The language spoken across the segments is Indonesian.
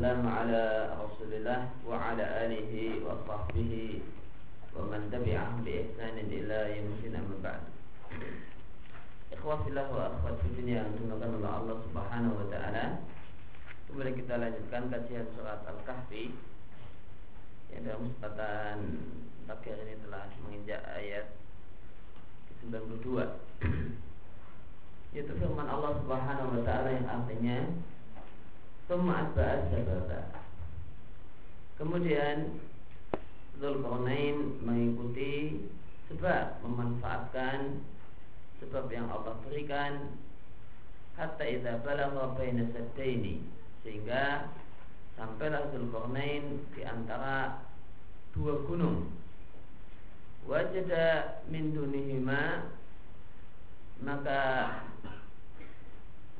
Rasulillah wa ala alihi wa sahbihi wa man tabi'ahum bi ihsanin ila yaumil amma ba'd. Ikhwafillah wa akhwat fillah yang dimuliakan oleh Allah Subhanahu wa taala. Kemudian kita lanjutkan kajian surat Al-Kahfi yang dalam kesempatan terakhir ini telah menginjak ayat 92 yaitu firman Allah Subhanahu wa taala yang artinya Summa asba'at sababa. Kemudian Zulkarnain mengikuti sebab memanfaatkan sebab yang Allah berikan. Hatta idza balagha baina saddaini. Sehingga sampailah Zulkarnain di antara dua gunung. Wajada min dunihima maka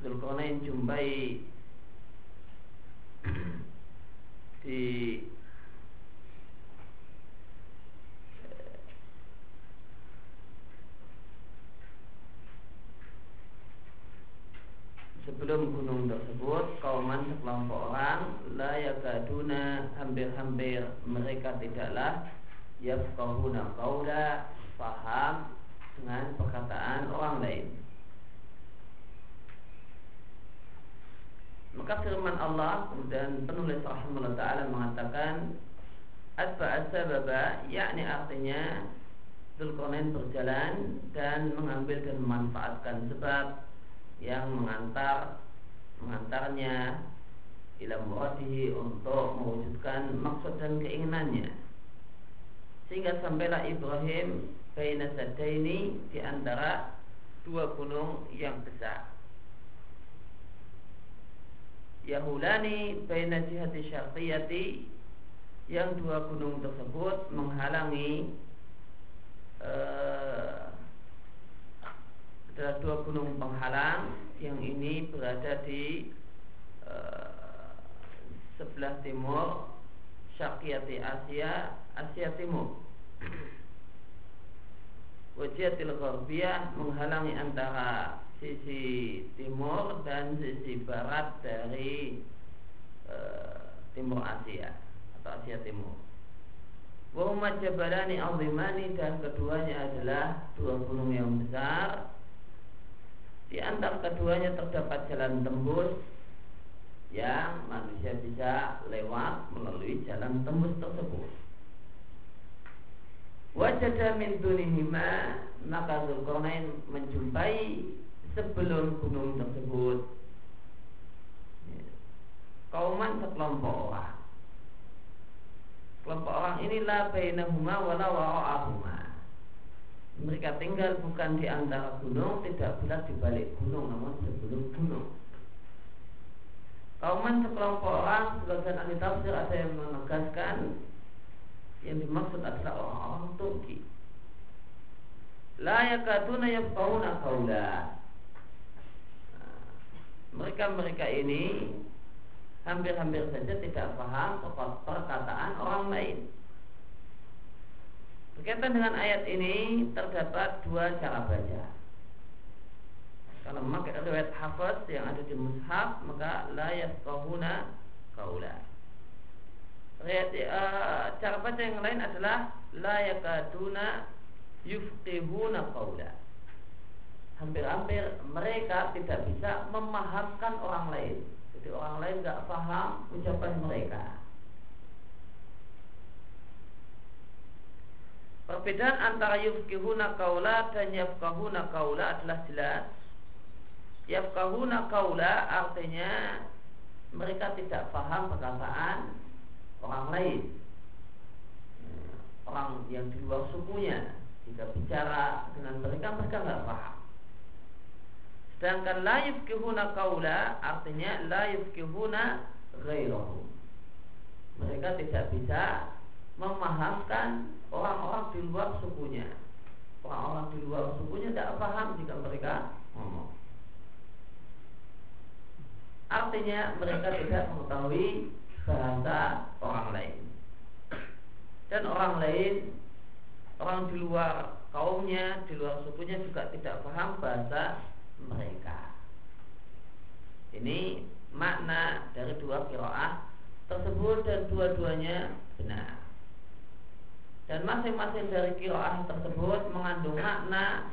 Zulkarnain jumpai di sebelum gunung tersebut kauman sekelompok orang la yakaduna hampir-hampir mereka tidaklah yafqahuna qaula paham dengan perkataan orang lain Maka firman Allah dan penulis rahimahullah taala mengatakan asba asbaba yakni artinya Zulkarnain berjalan dan mengambil dan memanfaatkan sebab yang mengantar mengantarnya ila muradihi untuk mewujudkan maksud dan keinginannya. Sehingga sampailah Ibrahim baina ini di antara dua gunung yang besar Yahulani baina jihati syarqiyati yang dua gunung tersebut menghalangi uh, adalah dua gunung penghalang yang ini berada di uh, sebelah timur Syarqiyati Asia Asia Timur. Wajiatil Gharbiyah menghalangi antara sisi timur dan sisi barat dari e, timur Asia atau Asia Timur. Wahuma jabalani azimani dan keduanya adalah dua gunung yang besar. Di antara keduanya terdapat jalan tembus yang manusia bisa lewat melalui jalan tembus tersebut. Wajada min dunihima maka Zulkarnain menjumpai sebelum gunung tersebut. Ya, kauman sekelompok orang. Kelompok orang inilah bainahuma wala wara'ahuma mereka tinggal bukan di antara gunung tidak pula di balik gunung namun sebelum gunung. Kauman sekelompok orang sebagian ahli tafsir ada yang menegaskan yang dimaksud adalah orang-orang Turki. La yakaduna yafqahuna qawla mereka-mereka ini hampir-hampir saja tidak paham perkataan orang lain. Berkaitan dengan ayat ini terdapat dua cara baca. Kalau memakai riwayat hafaz yang ada di mushaf maka la yafqahuna qaula. Riwayat uh, cara baca yang lain adalah la yakaduna yufqihuna qaula hampir-hampir mereka tidak bisa memahamkan orang lain. Jadi orang lain nggak paham ucapan mereka. Perbedaan antara yufkihuna kaula dan yafkahuna kaula adalah jelas. Yafkahuna kaula artinya mereka tidak paham perkataan orang lain. Orang yang di luar sukunya jika bicara dengan mereka mereka nggak paham. Sedangkan la yufkihuna kaula artinya la yufkihuna ghairahu. Mereka tidak bisa memahamkan orang-orang di luar sukunya. Orang-orang di luar sukunya tidak paham jika mereka ngomong. Artinya mereka tidak mengetahui bahasa orang lain. Dan orang lain, orang di luar kaumnya, di luar sukunya juga tidak paham bahasa mereka. Ini makna dari dua kiroah tersebut dan dua-duanya benar. Dan masing-masing dari kiroah tersebut mengandung makna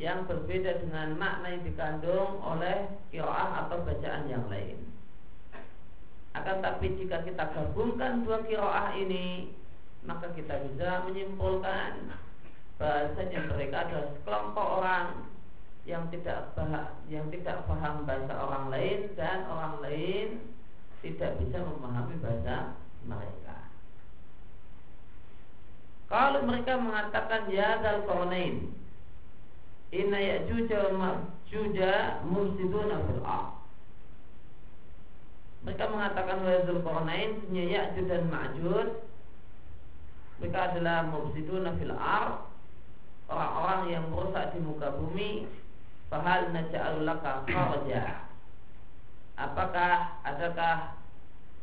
yang berbeda dengan makna yang dikandung oleh kiroah atau bacaan yang lain. Akan tapi jika kita gabungkan dua kiroah ini, maka kita bisa menyimpulkan bahasanya mereka adalah sekelompok orang yang tidak bah yang tidak paham bahasa orang lain dan orang lain tidak bisa memahami bahasa mereka. Kalau mereka mengatakan ya dal qawnain inna ya'juj wa ma'juj mufsiduna fil. Mereka mengatakan wa dzul qarnain punya Ya'juj dan Ma'juj mereka adalah mufsiduna fil orang-orang yang merusak di muka bumi Fahal naja'al laka kharaja Apakah adakah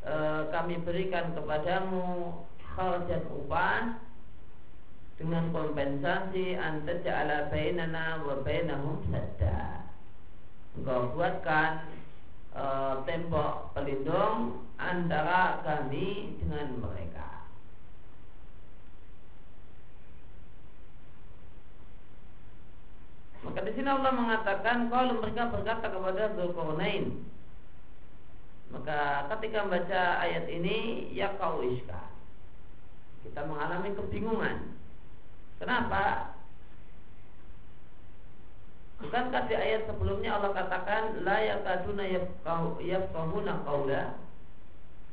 e, kami berikan kepadamu kharajan upah dengan kompensasi anta ja'ala bainana wa bainahum sadda. Engkau buatkan e, tembok pelindung antara kami dengan mereka. Maka di sini Allah mengatakan kalau mereka berkata kepada Zulkarnain maka ketika membaca ayat ini ya kau iska kita mengalami kebingungan. Kenapa? Bukankah di ayat sebelumnya Allah katakan la yakaduna yafqahuna qaula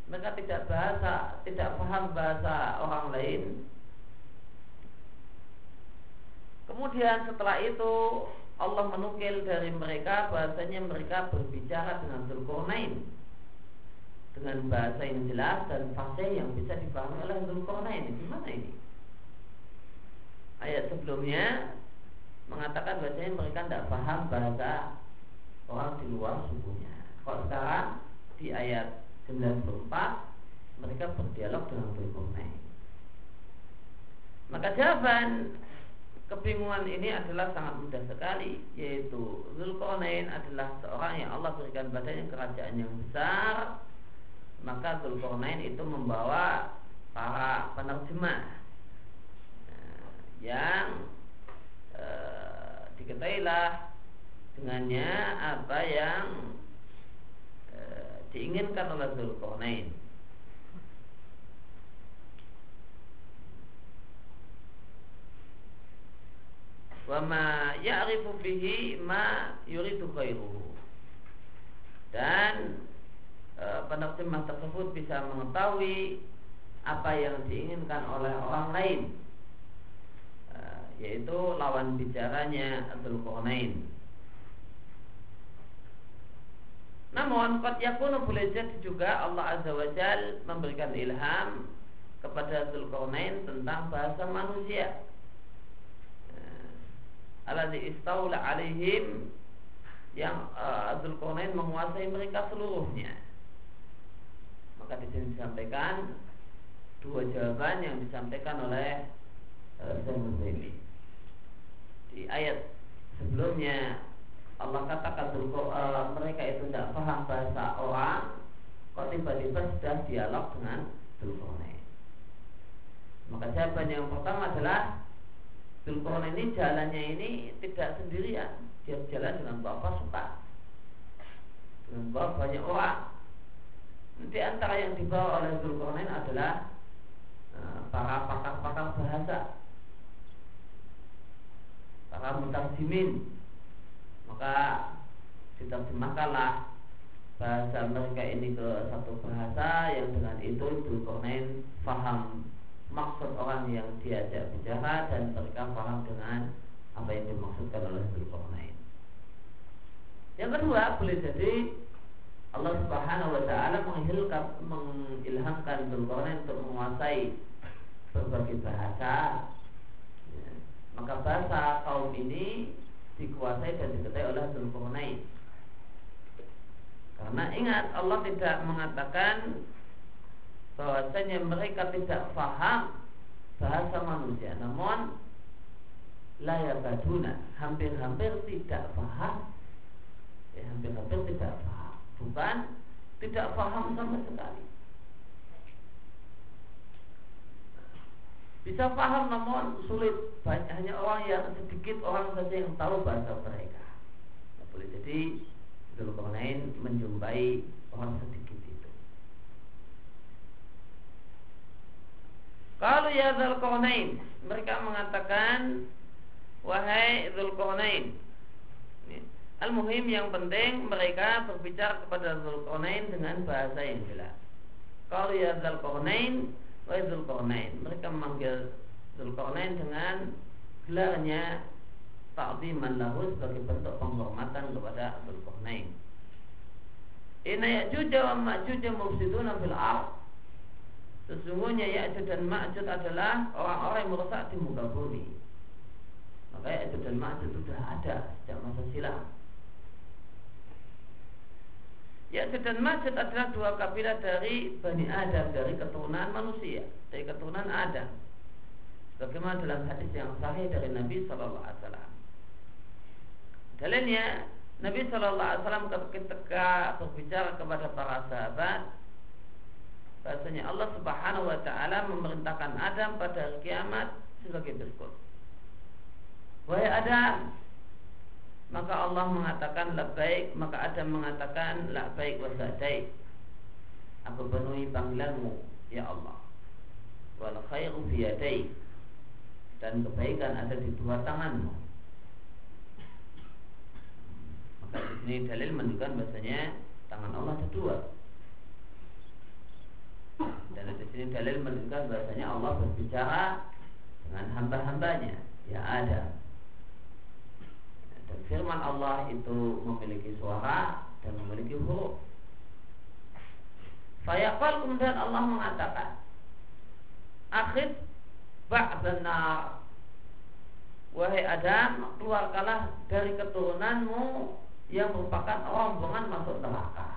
mereka tidak bahasa tidak paham bahasa orang lain Kemudian setelah itu Allah menukil dari mereka bahasanya mereka berbicara dengan Zulkarnain dengan bahasa yang jelas dan fasih yang bisa dipahami oleh Zulkarnain. Gimana ini? Ayat sebelumnya mengatakan bahasanya mereka tidak paham bahasa orang di luar sukunya. Kalau sekarang di ayat 94 mereka berdialog dengan Zulkarnain. Maka jawaban Kebingungan ini adalah sangat mudah sekali Yaitu Zulkarnain adalah seorang yang Allah berikan badannya kerajaan yang besar. Maka Zulkarnain itu membawa para penerjemah eh, Yang e, diketahuilah dengannya apa yang e, diinginkan oleh Zulkarnain wa ma ya'rifu bihi ma yuridu khairuhu. Dan e, penerjemah tersebut bisa mengetahui apa yang diinginkan oleh orang lain. E, yaitu lawan bicaranya Abdul Qurnain namun kot yakunu boleh jadi juga Allah Azza wa Jal memberikan ilham kepada Zulkarnain tentang bahasa manusia alladzi istaula alaihim yang uh, Zulkarnain menguasai mereka seluruhnya. Maka di sini disampaikan dua jawaban yang disampaikan oleh uh, ini. Di ayat sebelumnya Allah katakan uh, mereka itu tidak paham bahasa orang, kok tiba-tiba sudah dialog dengan Zulkarnain. Maka jawaban yang pertama adalah Zulkarnain ini jalannya ini tidak sendirian. Dia jalan dengan bapak suka. Dengan bawa banyak orang Di antara yang dibawa oleh Zulkarnain adalah eh, Para pakar-pakar bahasa. Para mutarjimin Maka diterjemahkanlah bahasa mereka ini ke satu bahasa yang dengan itu Zulkarnain faham maksud orang yang diajak bicara dan mereka paham dengan apa yang dimaksudkan oleh Zulkarnain. Yang kedua, boleh jadi Allah Subhanahu wa taala mengilhamkan Zulkarnain untuk menguasai berbagai bahasa. Ya. Maka bahasa kaum ini dikuasai dan diketahui oleh Zulkarnain. Karena ingat Allah tidak mengatakan bahwasanya mereka tidak paham bahasa manusia. Namun layak baduna hampir-hampir tidak paham. Ya hampir-hampir tidak paham. Bukan tidak paham sama sekali. Bisa paham namun sulit. Banyak hanya orang yang sedikit orang saja yang tahu bahasa mereka. Boleh. Jadi Zulkarnain menjumpai orang sedikit itu. Kalau ya Zulkarnain, mereka mengatakan wahai Zulkarnain. Al-Muhim yang penting mereka berbicara kepada Zulkarnain dengan bahasa yang jelas. Kalau ya Zulkarnain Wahai Zulkarnain Mereka memanggil Zulkarnain dengan gelarnya Ta'ziman lahu sebagai bentuk penghormatan kepada Zulkarnain Inna Ya'juj wa Ma'juj mufsiduna fil ard Sesungguhnya Ya'juj dan Ma'juj adalah orang-orang yang merusak di muka bumi. Maka Ya'juj dan Ma'juj sudah ada sejak masa silam. Ya'jud dan Majud adalah dua kabilah dari Bani Adam Dari keturunan manusia Dari keturunan Adam. Bagaimana dalam hadis yang sahih dari Nabi Sallallahu Alaihi Nabi Wasallam ketika berbicara kepada para sahabat Bahasanya Allah Subhanahu Wa Taala memerintahkan Adam pada hari kiamat sebagai berikut. Wahai Adam maka Allah mengatakan baik maka Adam mengatakan baik wa sa'dai. Aku penuhi panggilanmu ya Allah. Wal khairu fi yadai. Dan kebaikan ada di dua tanganmu. Maka di sini dalil menunjukkan bahasanya tangan Allah ada dua dan di sini dalil menunjukkan bahasanya Allah berbicara dengan hamba-hambanya. Ya Adam dan firman Allah itu memiliki suara dan memiliki huruf. Fayaqal kemudian Allah mengatakan Akhid ba'danar Wahai Adam Keluarkanlah dari keturunanmu Yang merupakan rombongan masuk neraka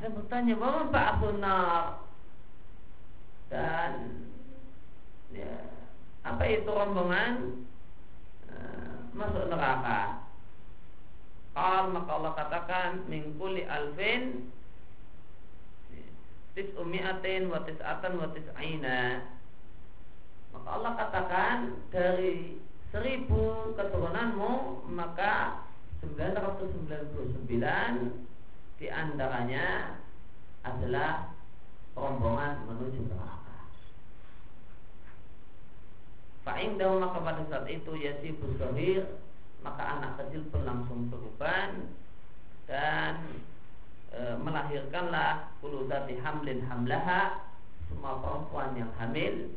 Ada bertanya Bahwa ba'danar Dan Ya apa itu rombongan? E, masuk neraka. Qal maka Allah katakan mingkuli alfin tis umiatin wa tis'atan wa tis'aina maka Allah katakan dari seribu keturunanmu maka 999 di antaranya adalah rombongan menuju neraka. Fa'indahu maka pada saat itu Yasibu Sohir Maka anak kecil pun langsung beruban Dan e, melahirkanlah Kuludati hamlin hamlaha Semua perempuan yang hamil.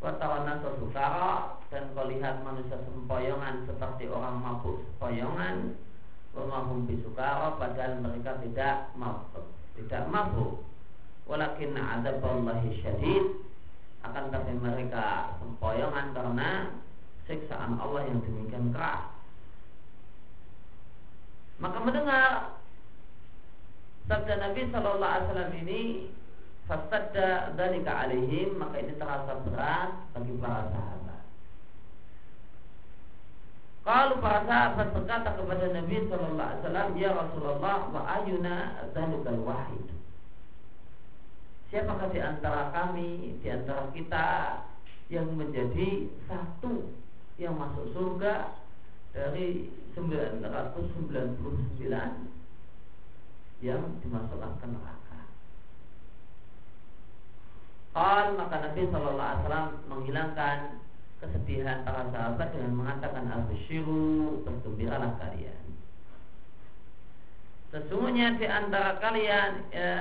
Watawana sukara Dan kau lihat manusia sempoyongan Seperti orang mabuk sempoyongan Wamahum bisukara Padahal mereka tidak mabuk. Tidak mabuk. Walakin adaballahi syadid. Akan tapi mereka sempoyongan karena siksaan Allah yang demikian keras. Maka mendengar sabda Nabi Shallallahu Alaihi Wasallam ini Fastadda dalika alaihim Maka ini terasa berat bagi para sahabat Kalau para sahabat berkata kepada Nabi Shallallahu Alaihi Wasallam Ya Rasulullah wa ayuna dalikal wahid Siapakah di antara kami, di antara kita yang menjadi satu yang masuk surga dari 999 yang dimasukkan neraka. Qal maka Nabi Shallallahu Alaihi Wasallam menghilangkan kesedihan para sahabat dengan mengatakan Abshiru bergembiralah kalian. Sesungguhnya di antara kalian ya,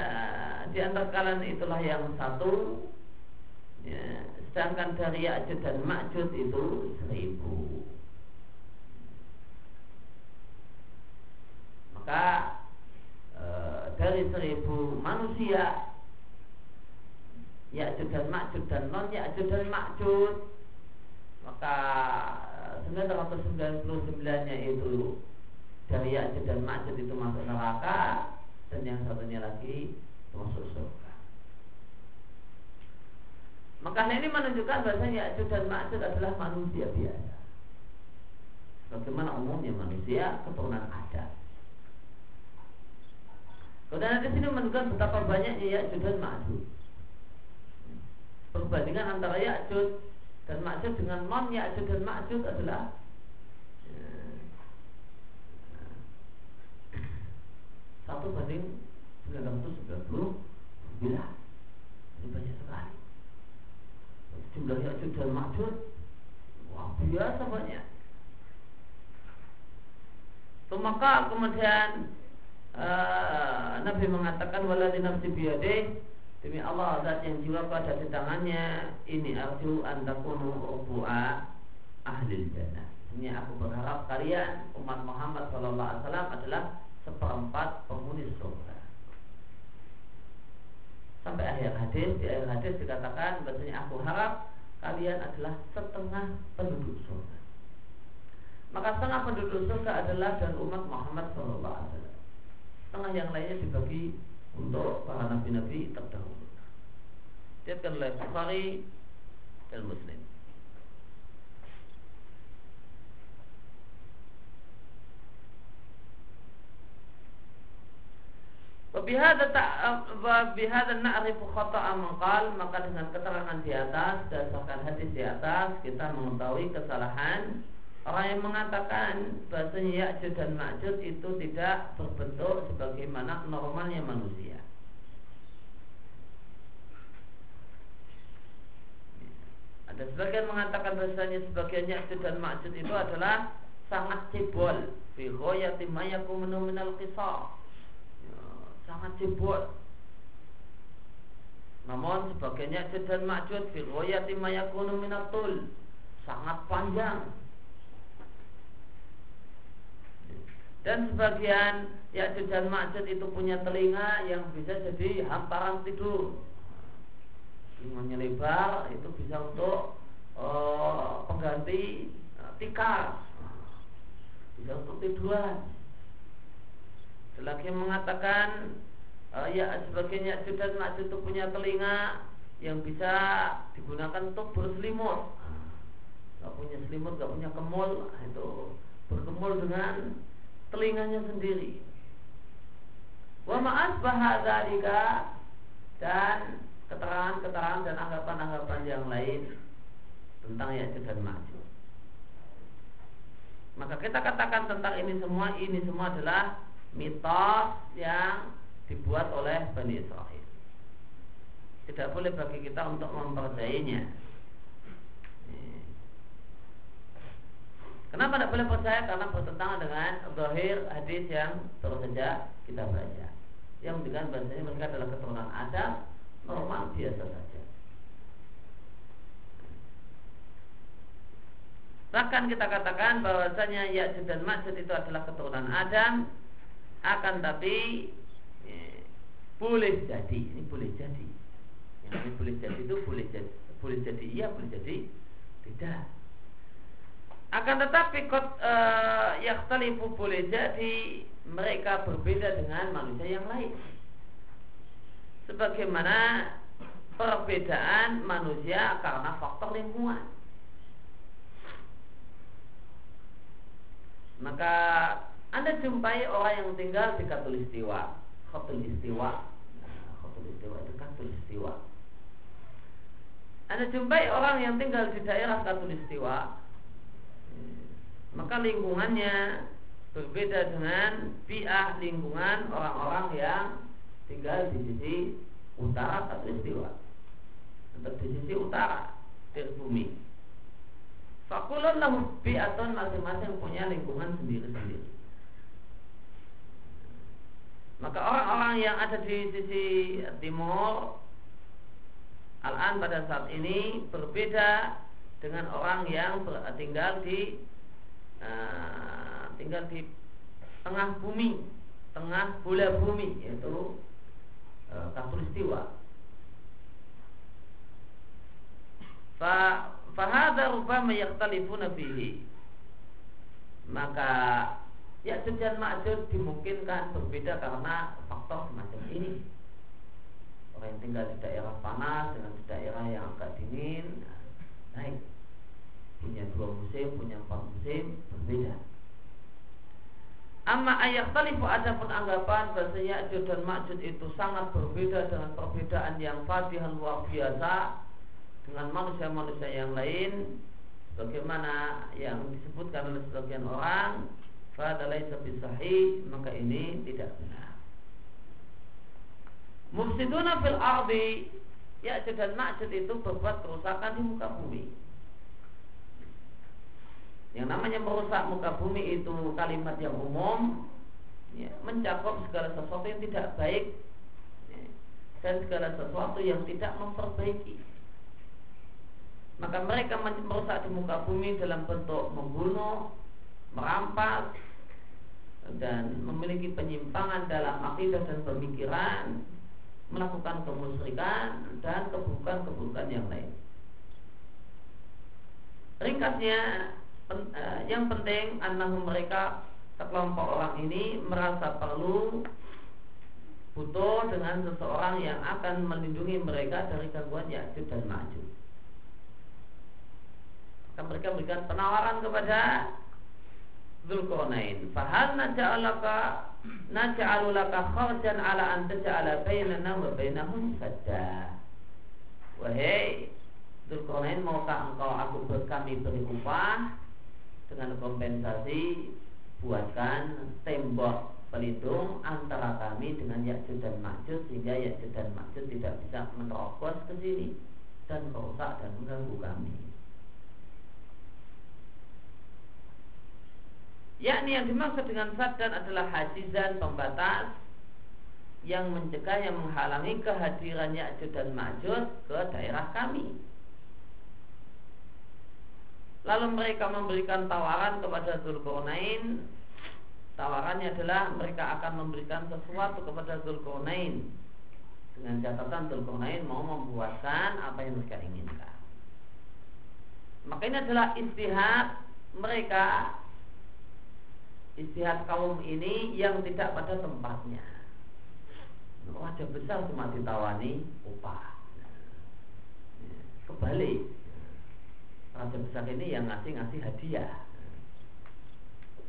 di antara kalian itulah yang satu ya, sedangkan dari Ya'jud dan Ma'jud itu seribu. Maka e, dari seribu manusia Ya'jud dan Ma'jud dan non Ya'jud dan Ma'jud maka 999 nya itu dari Ya'jud dan Ma'jud itu masuk neraka dan yang satunya lagi masuk surga. Maka ini menunjukkan bahwa Ya'jud dan Ma'jud adalah manusia biasa. Bagaimana umumnya manusia keturunan Adam. Kemudian di sini menunjukkan betapa banyaknya Ya'jud dan Ma'jud. Perbandingan antara Ya'jud dan Ma'jud dengan non Ya'jud dan Ma'jud adalah ya, satu banding 990 bila? Ini banyak sekali. Jumlah Ya'jud dan Ma'jud wah biasa banyak. Maka kemudian uh, Nabi mengatakan waladhi nafsi demi Allah zat yang jiwa pada di tangannya ini arju antakunu rubu'a ahli jannah. Ini aku berharap kalian umat Muhammad Sallallahu Alaihi Wasallam adalah seperempat penghuni surga. Sampai akhir hadis di akhir hadis dikatakan bahasanya aku harap kalian adalah setengah penduduk surga. Maka setengah penduduk surga adalah dan umat Muhammad Sallallahu Alaihi Wasallam. Setengah yang lainnya dibagi untuk para nabi-nabi terdahulu. Diatkan oleh Bukhari dan Muslim. Wabihada na'rifu khata'a mengkal Maka dengan keterangan di atas Dasarkan hadis di atas Kita mengetahui kesalahan Orang yang mengatakan bahasanya Ya'jud dan Ma'jud itu tidak berbentuk sebagaimana normalnya manusia. Ada sebagian mengatakan bahasanya sebagian Ya'jud dan Ma'jud itu adalah sangat cebol fi ghayati ma qisar. Ya, sangat cebol. Namun sebagian Ya'jud dan Ma'jud fi ghayati ma tul. Sangat panjang Dan sebagian Ya'juj dan Ma'juj itu punya telinga yang bisa jadi hamparan tidur. Telinganya lebar itu bisa untuk uh, pengganti uh, tikar. Bisa untuk tiduran. Selagi mengatakan uh, ya sebagian Ya'juj dan Ma'juj itu punya telinga yang bisa digunakan untuk berselimut. Gak punya selimut, gak punya kemul, itu berkemul dengan telinganya sendiri. Wa ma'as bahadzalika dan keterangan-keterangan dan anggapan-anggapan yang lain tentang Ya'juj dan Ma'juj. Maka kita katakan tentang ini semua ini semua adalah mitos yang dibuat oleh Bani Israel. Tidak boleh bagi kita untuk mempercayainya. Kenapa tidak boleh percaya? Karena bertentangan dengan zahir hadis yang terus saja kita baca. Yang dengan bahasanya mereka adalah keturunan Adam normal biasa saja. Bahkan kita katakan bahwasanya Ya'juj dan Ma'juj itu adalah keturunan Adam akan tapi ya, boleh jadi ini boleh jadi yang ini boleh jadi itu boleh jadi boleh jadi iya boleh jadi tidak akan tetapi kot e, yahtalifu boleh jadi mereka berbeda dengan manusia yang lain. Sebagaimana perbedaan manusia karena faktor lingkungan. Maka Anda jumpai orang yang tinggal di Katulistiwa, Katulistiwa, Katulistiwa itu Katulistiwa. Anda jumpai orang yang tinggal di daerah Katulistiwa maka lingkungannya berbeda dengan biah lingkungan orang-orang yang tinggal di sisi utara atau istiwa atau di sisi utara dari bumi. Fakulun lahu bi'atun masing-masing punya lingkungan sendiri-sendiri. Maka orang-orang yang ada di sisi timur Al-An pada saat ini berbeda dengan orang yang tinggal di uh, tinggal di tengah bumi, tengah bola bumi yaitu uh, katulistiwa. Fa fahada rubama yaktalifuna fihi. Maka ya dan Ma'jud dimungkinkan berbeda karena faktor semacam ini. Orang yang tinggal di daerah panas dengan di daerah yang agak dingin, naik. Punya dua musim, punya empat musim berbeda. Amma ayat talifu ada pun anggapan bahasanya Ya'jud dan Ma'jud itu sangat berbeda dengan perbedaan yang fadihan luar biasa dengan manusia-manusia yang lain. Bagaimana yang disebutkan oleh sebagian orang fadalai sahih maka ini tidak benar. Mufsiduna fil ardi Ya'jud dan Ma'jud itu berbuat kerusakan di muka bumi yang namanya merusak muka bumi itu kalimat yang umum ya, mencakup segala sesuatu yang tidak baik ya, dan segala sesuatu yang tidak memperbaiki. Maka mereka merusak di muka bumi dalam bentuk membunuh, merampas, dan memiliki penyimpangan dalam akidah dan pemikiran, melakukan kemusyrikan dan keburukan-keburukan yang lain. Ringkasnya Eh, yang penting anak mereka sekelompok orang ini merasa perlu butuh dengan seseorang yang akan melindungi mereka dari gangguan Ya'juj dan Ma'juj. Maka mereka berikan penawaran kepada Zulkarnain. Fahal naja'alaka naja'alulaka kharjan ala an taj'ala bainana wa bainahum sadda. Wahai Zulkarnain maukah engkau aku kami beri upah dengan kompensasi buatkan tembok pelindung antara kami dengan Ya'juj dan Ma'juj sehingga Ya'juj dan Ma'juj tidak bisa menerobos ke sini dan merusak dan mengganggu kami. Yakni yang dimaksud dengan saddan adalah hajizan pembatas yang mencegah yang menghalangi kehadiran Ya'juj dan Ma'juj ke daerah kami. Lalu mereka memberikan tawaran kepada Zulkarnain. Tawarannya adalah mereka akan memberikan sesuatu kepada Zulkarnain dengan catatan Zulkarnain mau membuatkan apa yang mereka inginkan. Maka ini adalah istihad mereka istihad kaum ini yang tidak pada tempatnya. Raja besar cuma ditawani upah. Kebalik raja besar ini yang ngasih-ngasih hadiah.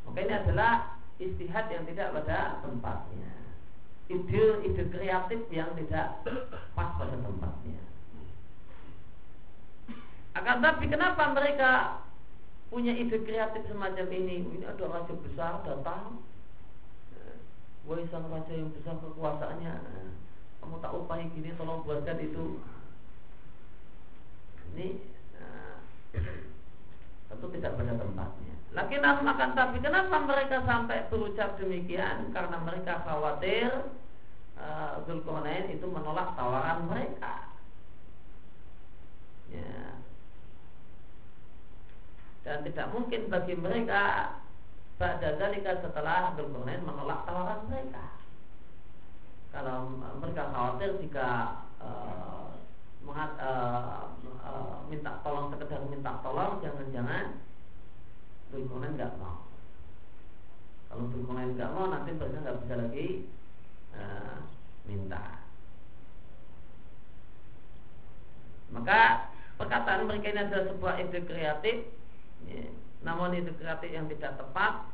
Maka ini adalah istihad yang tidak pada tempatnya. Ide-ide kreatif yang tidak pas pada tempatnya. Akan tapi kenapa mereka punya ide kreatif semacam ini? Ini ada raja besar datang. Wahai sang raja yang besar kekuasaannya, kamu tak upahi gini, tolong buatkan itu. Ini tentu tidak pada tempatnya. Lagi makan tapi kenapa mereka sampai berucap demikian? Karena mereka khawatir uh, Zulkarnain itu menolak tawaran mereka. Ya. Dan tidak mungkin bagi mereka pada dalika setelah Zulkarnain menolak tawaran mereka. Kalau mereka khawatir jika uh, uh, uh, minta tolong sekedar minta tolong jangan-jangan Zulkarnain nggak mau kalau Zulkarnain nggak mau nanti mereka nggak bisa lagi uh, minta maka perkataan mereka ini adalah sebuah ide kreatif ya, namun ide kreatif yang tidak tepat.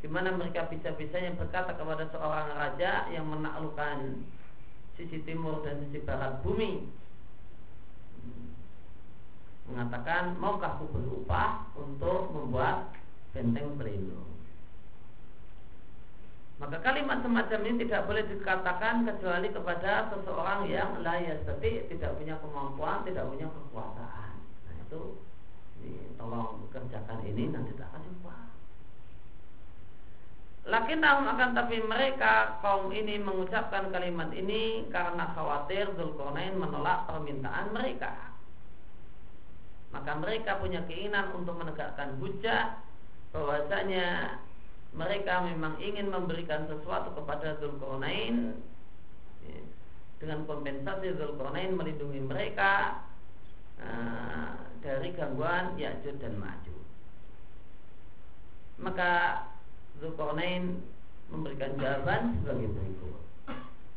Gimana mereka bisa-bisanya berkata kepada seorang raja yang menaklukkan sisi timur dan sisi barat bumi? Mengatakan maukah aku berupah untuk membuat benteng pelindung maka kalimat semacam ini tidak boleh dikatakan kecuali kepada seseorang yang layak tapi tidak punya kemampuan, tidak punya kekuasaan. Nah itu tolong kerjakan ini nanti tak kasih upah. Lakin namun akan tapi mereka kaum ini mengucapkan kalimat ini karena khawatir Zulkarnain menolak permintaan mereka. Maka mereka punya keinginan untuk menegakkan hujah bahwasanya mereka memang ingin memberikan sesuatu kepada Zulkarnain ya, dengan kompensasi Zulkarnain melindungi mereka uh, dari gangguan Ya'juj dan Ma'juj. Maka Zulkarnain memberikan jawaban sebagai berikut.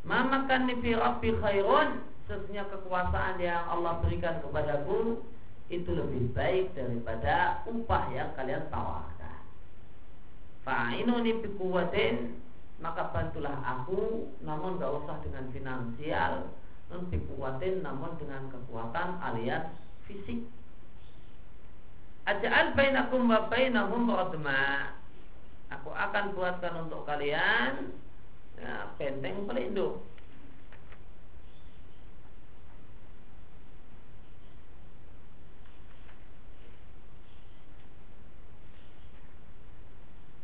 Mamakan fi rabbi khairun Sesungguhnya kekuasaan yang Allah berikan kepadaku itu lebih baik daripada upah yang kalian tawarkan. Fa'inuni bikuwatin maka bantulah aku namun gak usah dengan finansial non bikuwatin namun dengan kekuatan alias fisik. Aja'al bainakum wa bainahum radma. Aku akan buatkan untuk kalian ya, benteng pelindung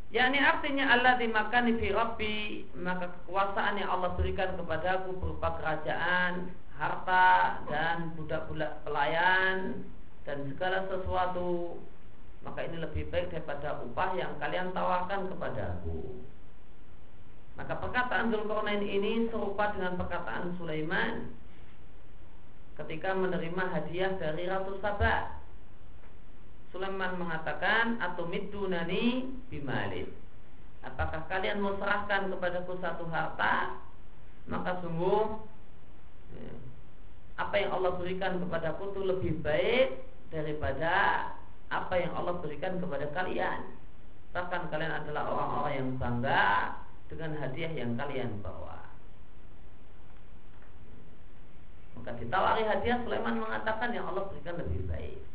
yakni artinya Allah dimakan fi Rabbi maka kekuasaan yang Allah berikan kepadaku berupa kerajaan, harta dan budak-budak pelayan dan segala sesuatu maka ini lebih baik daripada upah yang kalian tawarkan kepadaku. Maka perkataan Zulkarnain ini serupa dengan perkataan Sulaiman ketika menerima hadiah dari Ratu Sabah Sulaiman mengatakan atau nani bimalin. Apakah kalian mau serahkan kepadaku satu harta? Maka sungguh ya, apa yang Allah berikan kepadaku itu lebih baik daripada apa yang Allah berikan kepada kalian. Bahkan kalian adalah orang-orang yang bangga dengan hadiah yang kalian bawa. Maka ditawari hadiah Sulaiman mengatakan yang Allah berikan lebih baik.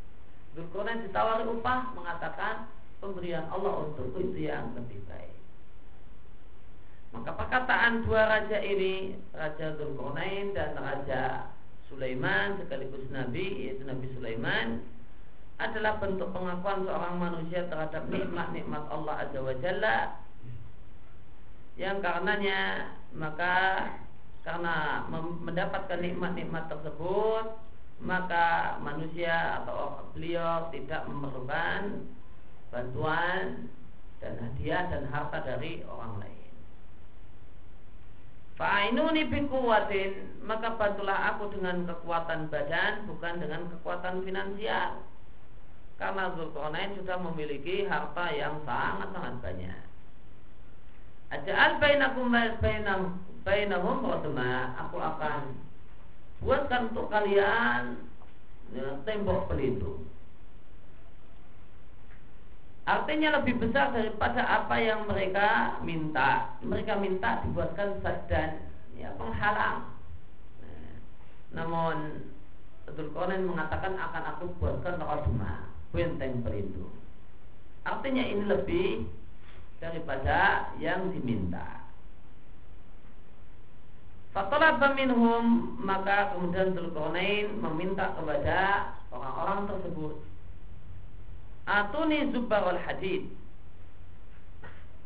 Zulkarnain ditawari upah mengatakan pemberian Allah untuk itu yang lebih baik. Maka perkataan dua raja ini, Raja Zulkarnain dan Raja Sulaiman sekaligus Nabi, yaitu Nabi Sulaiman, adalah bentuk pengakuan seorang manusia terhadap nikmat-nikmat Allah Azza wa Jalla yang karenanya maka karena mendapatkan nikmat-nikmat tersebut maka manusia atau beliau tidak memerlukan bantuan dan hadiah dan harta dari orang lain. Fa'inuni bikuwatin Maka bantulah aku dengan kekuatan badan Bukan dengan kekuatan finansial Karena Zulkarnain sudah memiliki harta yang sangat-sangat banyak Aja'al bainakum bainahum Aku akan buatkan untuk kalian ya, tembok pelindung. Artinya lebih besar daripada apa yang mereka minta. Mereka minta dibuatkan dan ya, penghalang. Nah, namun Konen mengatakan akan aku buatkan rodma, benteng pelindung. Artinya ini lebih daripada yang diminta. Fatalaba minhum maka kemudian Zulkarnain meminta kepada orang-orang tersebut Atuni zubar al hadid.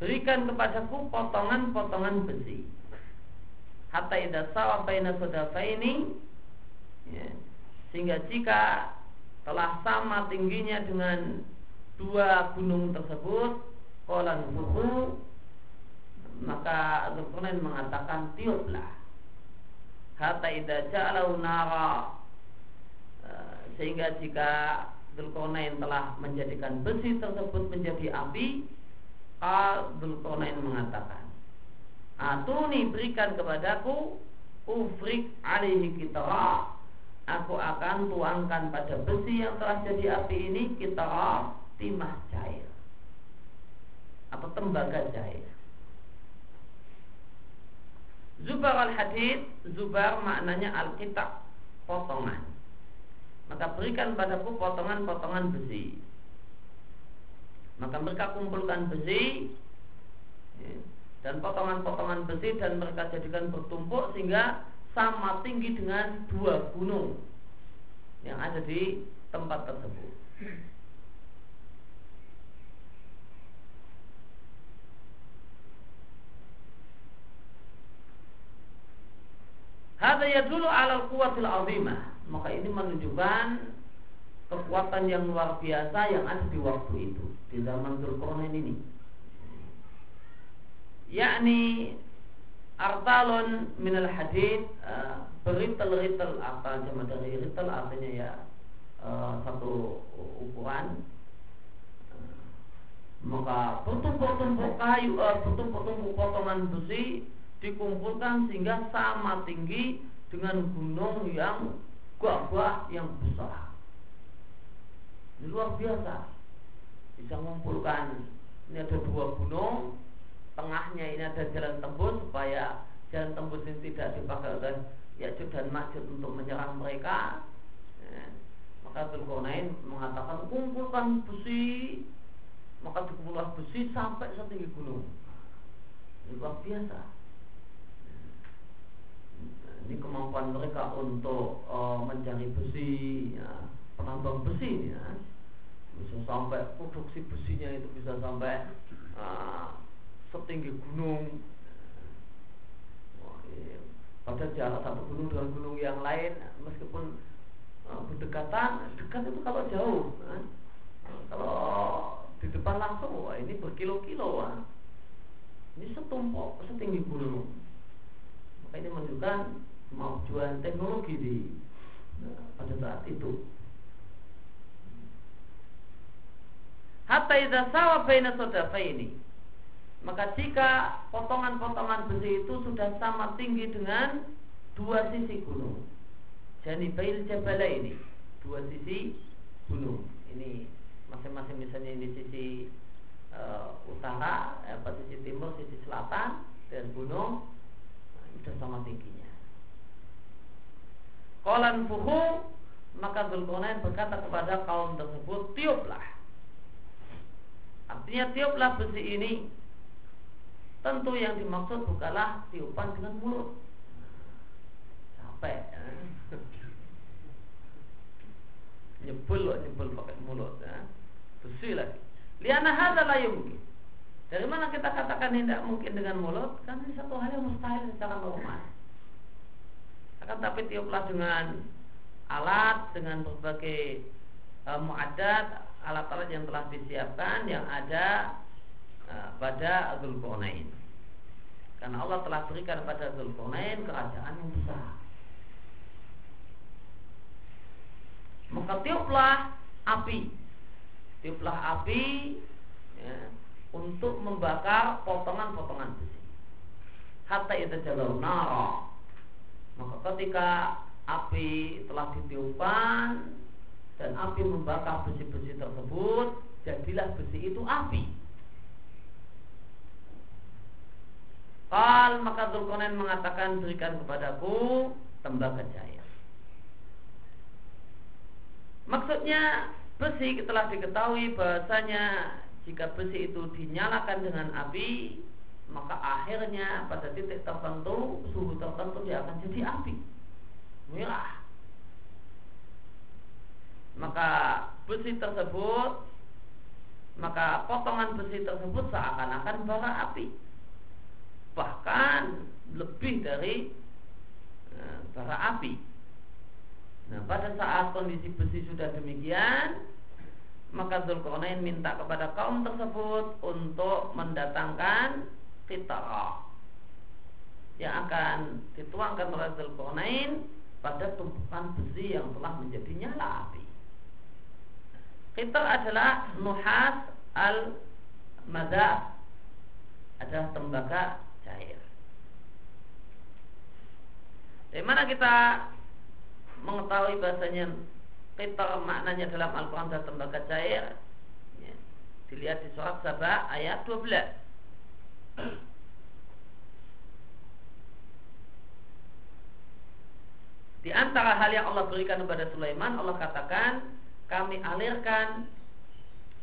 Berikan kepadaku potongan-potongan besi. Hatta idha sawa baina sodafaini ya, Sehingga jika telah sama tingginya dengan dua gunung tersebut Kolan buku Maka Zulkarnain mengatakan tiuplah hatta idza ja'alahu nara. Eh, sehingga jika Dzulqarnain telah menjadikan besi tersebut menjadi api Al Dzulqarnain mengatakan Atuni berikan kepadaku Ufrik alihi kitara. Aku akan tuangkan pada besi yang telah jadi api ini Kitara timah cair Atau tembaga cair Zubar al-hadid Zubar maknanya al-kitab Potongan. Maka berikan padaku potongan-potongan besi. Maka mereka kumpulkan besi ya, Dan potongan-potongan besi Dan mereka jadikan bertumpuk Sehingga sama tinggi dengan dua gunung Yang ada di tempat tersebut Hada dulu alal kuatil azimah. Maka ini menunjukkan kekuatan yang luar biasa yang ada di waktu itu di zaman Dzulqarnain ini. Yakni artalon minal hadid uh, beritel-ritel artal jama dari ritel artinya ya uh, satu ukuran maka bertumpuk-tumpuk kayu uh, bertumpuk-tumpuk potongan besi dikumpulkan sehingga sama tinggi dengan gunung yang gua-gua yang besar. Ini luar biasa. Bisa mengumpulkan ini ada dua gunung, tengahnya ini ada jalan tembus supaya jalan tembus ini tidak dipakai oleh Ya'juj dan Ma'juj untuk menyerang mereka. Ya. Maka Zulkarnain mengatakan kumpulkan besi, maka dikumpulkan besi sampai setinggi gunung. Ini luar biasa. Ini kemampuan mereka untuk uh, mencari besi, ya, penambang besi, ya. Bisa sampai produksi besinya itu bisa sampai uh, setinggi gunung. Iya. pada jarak satu gunung dengan gunung yang lain meskipun uh, berdekatan dekat itu kalau jauh uh, kalau di depan langsung wah ini berkilo-kilo wah. Ini setumpuk setinggi gunung ini menunjukkan kemajuan teknologi di uh, pada saat itu Hatta idza sawa baina ini. Maka jika potongan-potongan besi itu sudah sama tinggi dengan dua sisi gunung. Jani bail jabala ini, dua sisi gunung. Ini masing-masing misalnya ini sisi uh, utara, eh, sisi timur, sisi selatan dan gunung nah, ini sudah sama tingginya. Kolan fuhu maka Zulkarnain berkata kepada kaum tersebut tiuplah Artinya tiuplah besi ini Tentu yang dimaksud bukanlah tiupan dengan mulut Capek ya. Nyebul loh, nyebul pakai mulut ya. Besi lagi Liana hadza la Dari mana kita katakan tidak mungkin dengan mulut? Karena ini satu hal yang mustahil secara normal Akan tapi tiuplah dengan alat Dengan berbagai uh, muadat alat-alat yang telah disiapkan yang ada uh, pada Zulkarnain. Karena Allah telah berikan pada Zulkarnain kerajaan yang besar. Maka tiuplah api, tiuplah api ya, untuk membakar potongan-potongan besi. Hatta itu jalur nara. Maka ketika api telah ditiupkan dan api membakar besi-besi tersebut jadilah besi itu api Kal maka Zulkarnain mengatakan berikan kepadaku tembaga cair. Maksudnya besi telah diketahui bahasanya jika besi itu dinyalakan dengan api maka akhirnya pada titik tertentu suhu tertentu dia akan jadi api. Merah maka besi tersebut maka potongan besi tersebut seakan-akan bara api. Bahkan lebih dari e, bara api. Nah pada saat kondisi besi sudah demikian maka Zulkarnain minta kepada kaum tersebut untuk mendatangkan kitarah yang akan dituangkan oleh Zulkarnain pada tumpukan besi yang telah menjadi nyala api Qitar adalah nuhas al mada adalah tembaga cair. Dari mana kita mengetahui bahasanya qitar maknanya dalam Al-Quran adalah tembaga cair? Ya. Dilihat di surat Sabah ayat 12. Di antara hal yang Allah berikan kepada Sulaiman, Allah katakan kami alirkan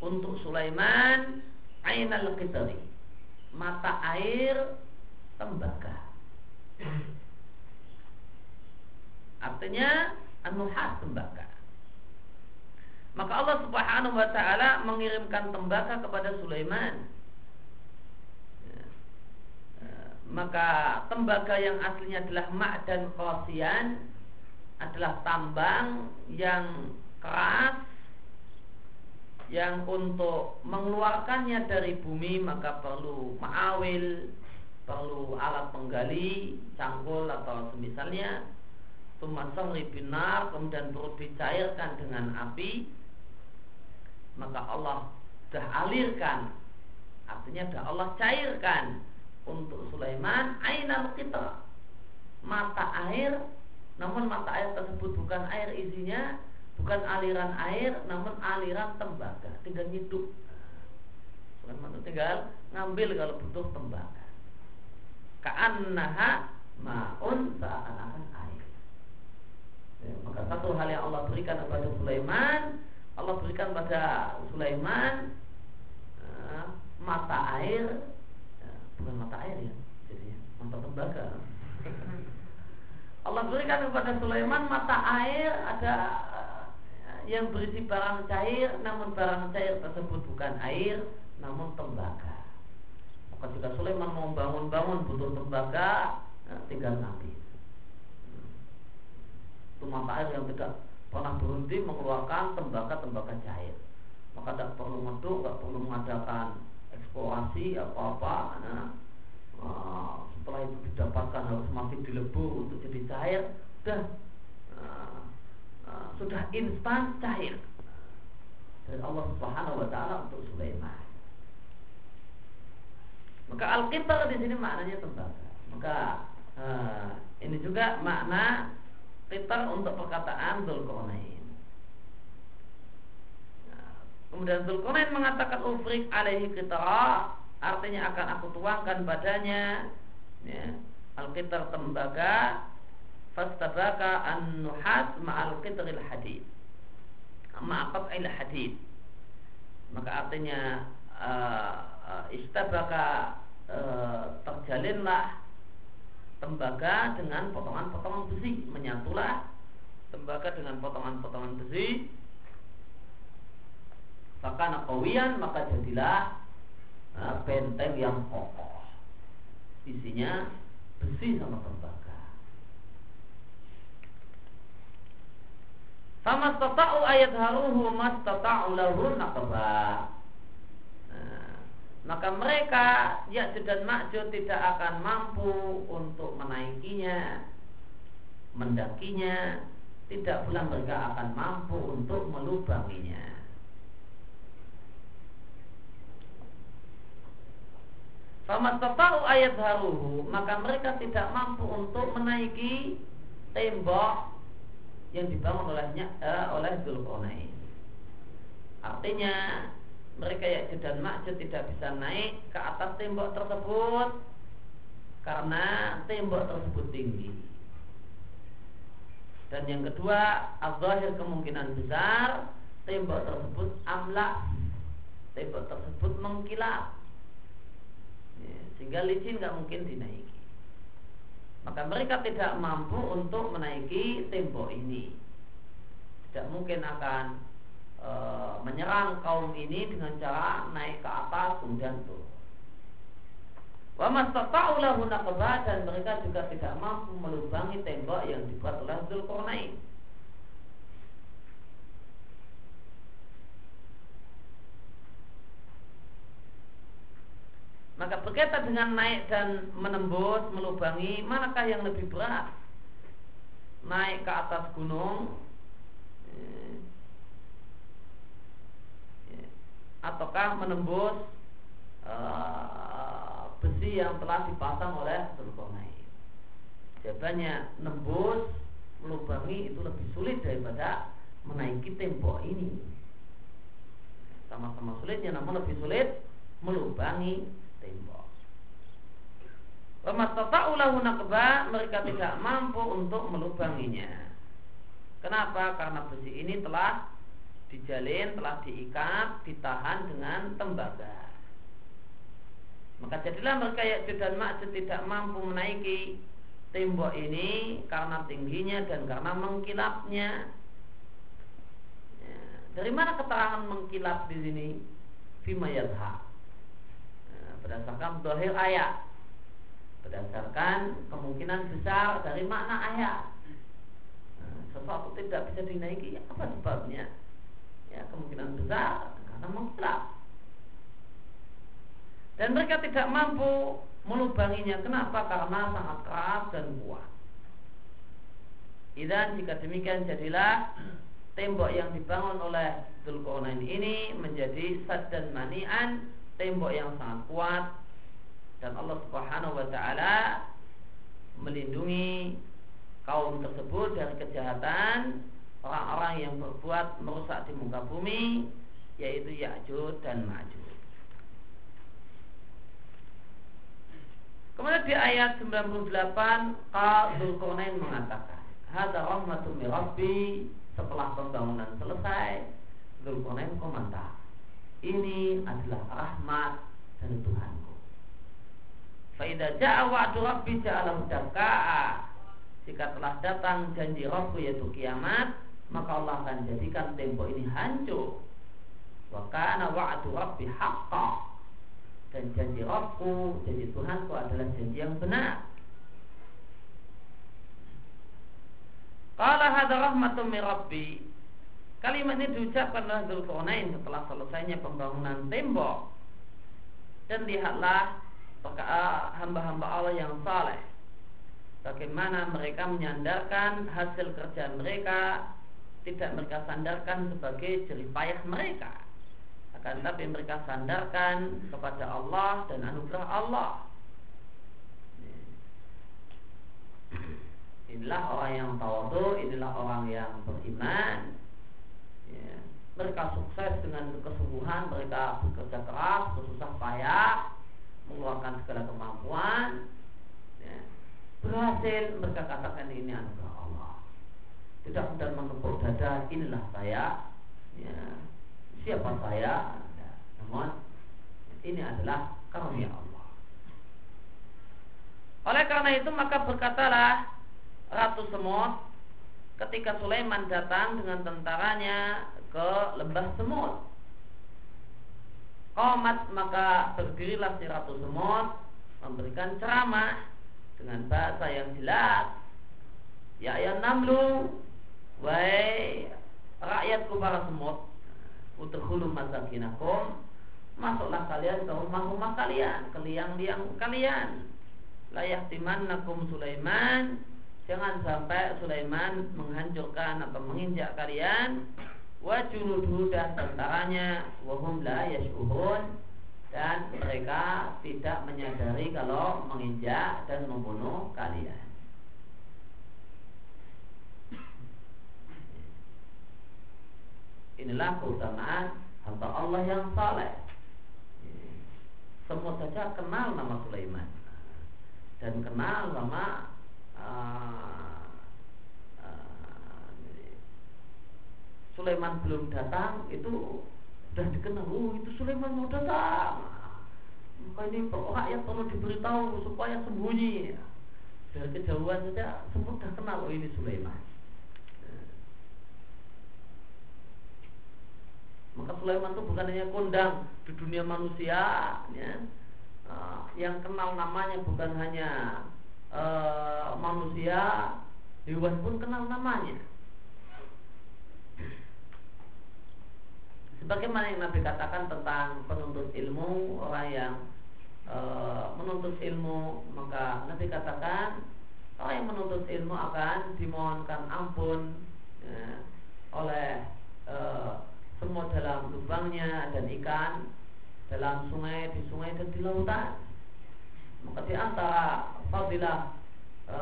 untuk Sulaiman ainal qitri mata air tembaga artinya anuhas tembaga maka Allah Subhanahu wa taala mengirimkan tembaga kepada Sulaiman. Ya. maka tembaga yang aslinya adalah dan qasian adalah tambang yang keras yang untuk mengeluarkannya dari bumi maka perlu ma'awil, perlu alat penggali, cangkul atau semisalnya, tumasang binar, kemudian perlu dicairkan dengan api, maka Allah sudah alirkan, artinya sudah Allah cairkan untuk Sulaiman ainal kita mata air, namun mata air tersebut bukan air isinya bukan aliran air namun aliran tembaga. Tinggal hidup Sulaiman itu tinggal ngambil kalau butuh tembaga. Ka'annaha ma'un seakan-akan air. Ya, maka satu hal yang Allah berikan kepada Sulaiman Allah berikan pada Sulaiman uh, mata air uh, bukan mata air ya jadi mata tembaga. Allah berikan kepada Sulaiman mata air ada uh, yang berisi barang cair namun barang cair tersebut bukan air namun tembaga. Maka jika Sulaiman mau bangun-bangun butuh tembaga uh, tinggal nabi. Itu mata air yang tidak pernah berhenti mengeluarkan tembaga-tembaga cair. Maka tidak perlu meduk, tidak perlu mengadakan eksplorasi apa-apa. Nah, setelah itu didapatkan harus masih dilebur untuk jadi cair, sudah uh, sudah instan cair dari Allah Subhanahu Wa Taala untuk Sulaiman. Maka al-qitar di sini maknanya tembaga. Maka uh, ini juga makna Qitar untuk perkataan Dzulqarnain. Nah, kemudian Dzulqarnain mengatakan ufrik alaihi qitara artinya akan aku tuangkan padanya ya, al-qitar tembaga fastabaka an-nuhas ma'al qitril hadid ma'aqat il hadid maka artinya uh, uh, istabaka uh, terjalinlah tembaga dengan potongan-potongan besi. Menyatulah tembaga dengan potongan-potongan besi. Maka kawian maka jadilah nah, benteng yang kokoh. Isinya besi sama tembaga. Sama tata'u ayat haruhu mas tata'u lahu nakabah maka mereka Ya'jud dan Ma'jud tidak akan mampu untuk menaikinya mendakinya tidak pula mereka akan mampu untuk melubanginya. Famastata'u ayat haruhu Maka mereka tidak mampu untuk menaiki Tembok Yang dibangun olehnya eh, Oleh Zulkarnain Artinya mereka Ya'juj dan Ma'juj tidak bisa naik ke atas tembok tersebut karena tembok tersebut tinggi. Dan yang kedua, azahir kemungkinan besar tembok tersebut amlak, tembok tersebut mengkilap, ya, sehingga licin nggak mungkin dinaiki. Maka mereka tidak mampu untuk menaiki tembok ini. Tidak mungkin akan e, menyerang kaum ini dengan cara naik ke atas kemudian turun. Wa mastata'u lahu dan mereka juga tidak mampu melubangi tembok yang dibuat oleh Zulkarnain. Maka berkaitan dengan naik dan menembus, melubangi, manakah yang lebih berat? Naik ke atas gunung ataukah menembus uh, besi yang telah dipasang oleh Zulkarnain. Jawabannya nembus melubangi itu lebih sulit daripada menaiki tembok ini. Sama-sama sulitnya namun lebih sulit melubangi tembok. Wamastata'ulahu nakba mereka tidak mampu untuk melubanginya. Kenapa? Karena besi ini telah dijalin, telah diikat, ditahan dengan tembaga. Maka jadilah mereka Ya'jud dan Ma'jud tidak mampu menaiki tembok ini karena tingginya dan karena mengkilapnya. Ya, dari mana keterangan mengkilap di sini? Fima. Ya, berdasarkan dohir ayat. Berdasarkan kemungkinan besar dari makna ayat. Nah, sesuatu tidak bisa dinaiki, apa sebabnya? Ya kemungkinan besar karena mutlak dan mereka tidak mampu melubanginya. Kenapa? Karena sangat keras dan kuat. Dan jika demikian jadilah tembok yang dibangun oleh Dzulqarnain ini menjadi sad dan manian tembok yang sangat kuat. Dan Allah Subhanahu wa taala melindungi kaum tersebut dari kejahatan orang-orang yang berbuat merusak di muka bumi yaitu Ya'juj dan Ma'juj. Kemudian di ayat 98 Qal Dzulqarnain mengatakan, "Hadza rahmatun min rabbi." Setelah pembangunan selesai, Dzulqarnain komentar, "Ini adalah rahmat dari Tuhanku." Faidah ja'a wa'du rabbi ja'alahu dakka'a. Jika telah datang janji Rabbu yaitu kiamat, maka Allah akan jadikan tembok ini hancur. Wa kana wa'du rabbi haqqan dan janji Rabbku, janji Tuhanku adalah janji yang benar. Qala hadha rahmatun min Rabbi. Kalimat ini diucapkan oleh Dzulqarnain setelah selesainya pembangunan tembok. Dan lihatlah hamba-hamba Allah yang saleh. Bagaimana mereka menyandarkan hasil kerja mereka tidak mereka sandarkan sebagai jerih payah mereka akan tapi mereka sandarkan kepada Allah dan anugerah Allah. Inilah orang yang tawadu, inilah orang yang beriman. Ya. Mereka sukses dengan kesungguhan, mereka bekerja keras, bersusah payah, mengeluarkan segala kemampuan. Ya. Berhasil mereka katakan ini anugerah. Tidak mudah menepuk dada, inilah saya. Ya. Siapa saya? Namun ini adalah karunia Allah. Oleh karena itu maka berkatalah Ratu Semut ketika Sulaiman datang dengan tentaranya ke lembah Semut Komat maka berdirilah si Ratu Semut memberikan ceramah dengan bahasa yang jelas ya ya namlu wahai rakyatku para semut Udkhulu masakinakum Masuklah kalian ke rumah-rumah kalian Ke liang-liang kalian. Layak timannakum Sulaiman Jangan sampai Sulaiman menghancurkan atau menginjak kalian. Wa junuduhu dan tentaranya Wahum la yash'uhun Dan mereka tidak menyadari kalau menginjak dan membunuh kalian Inilah keutamaan hamba Allah yang saleh. Semua saja kenal nama Sulaiman dan kenal nama uh, uh, Sulaiman belum datang itu sudah dikenal. Oh itu Sulaiman mau datang. Maka ini rakyat perlu diberitahu supaya sembunyi. Dari kejauhan saja semua sudah kenal oh ini Sulaiman. Maka Sulaiman itu bukan hanya kondang di dunia manusia, ya. Uh, yang kenal namanya bukan hanya uh, manusia, hewan pun kenal namanya. Sebagaimana yang Nabi katakan tentang penuntut ilmu orang yang uh, menuntut ilmu, maka Nabi katakan orang yang menuntut ilmu akan dimohonkan ampun ya, oleh uh, semua dalam lubangnya dan ikan. Dalam sungai di sungai dan di lautan. Maka di antara fadilah e,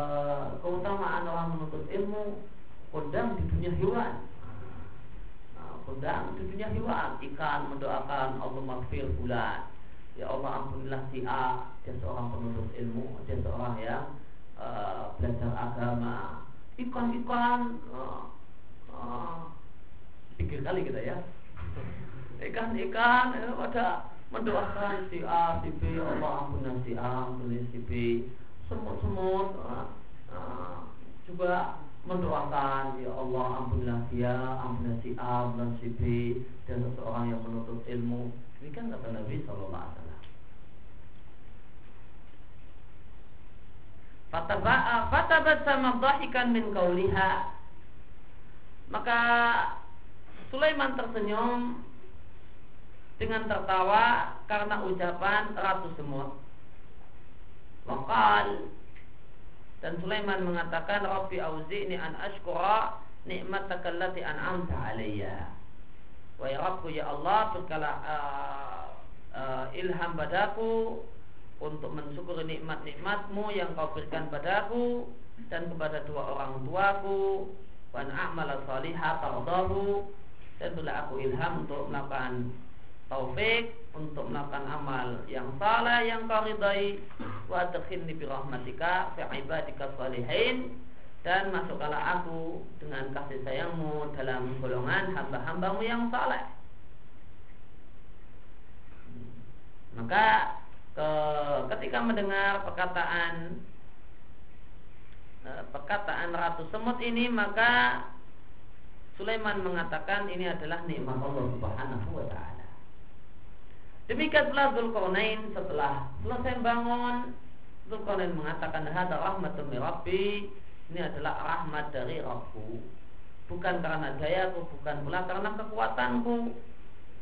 keutamaan orang menuntut ilmu kondang di dunia hewan. Nah, kondang di dunia hewan. Ikan mendoakan Allah maghfir bulan. Ya Allah ampunilah si A dia seorang penuntut ilmu dia seorang yang e, belajar agama. Ikan-ikan e, e, pikir kali kita ya ikan-ikan ya, pada mendoakan si A, si B, Allah ampun si A, ampun si B, semut-semut uh, uh, juga mendoakan ya Allah ampunilah dia, ampunilah si A, ampunilah si B dan seseorang yang menuntut ilmu. Ini kan kata Nabi Sallallahu Alaihi Wasallam. Fatabat sama dhahikan min kauliha Maka Sulaiman tersenyum dengan tertawa karena ucapan Ratu Semut. Wakal dan Sulaiman mengatakan Rabbi ini an ashkura nikmataka allati an'amta alayya. Wa ya Rabbu ya Allah berkala uh, uh, ilham padaku untuk mensyukuri nikmat-nikmatmu yang kau berikan padaku dan kepada dua orang tuaku Wan a'mala salihah tardahu dan bila aku ilham untuk melakukan taufik untuk melakukan amal yang salah yang kau ridai wa adkhilni bi rahmatika fi ibadika salihin. Dan masukkanlah aku dengan kasih sayangmu dalam golongan hamba-hambamu yang saleh. Maka ke, ketika mendengar perkataan Eh, perkataan Ratu Semut ini maka Sulaiman mengatakan ini adalah nikmat Allah Subhanahu wa taala. Demikian pula Zulkarnain setelah selesai bangun Zulkarnain mengatakan hadza rahmatun min rabbi. Ini adalah rahmat dari Rabbku bukan karena dayaku bukan pula karena kekuatanku.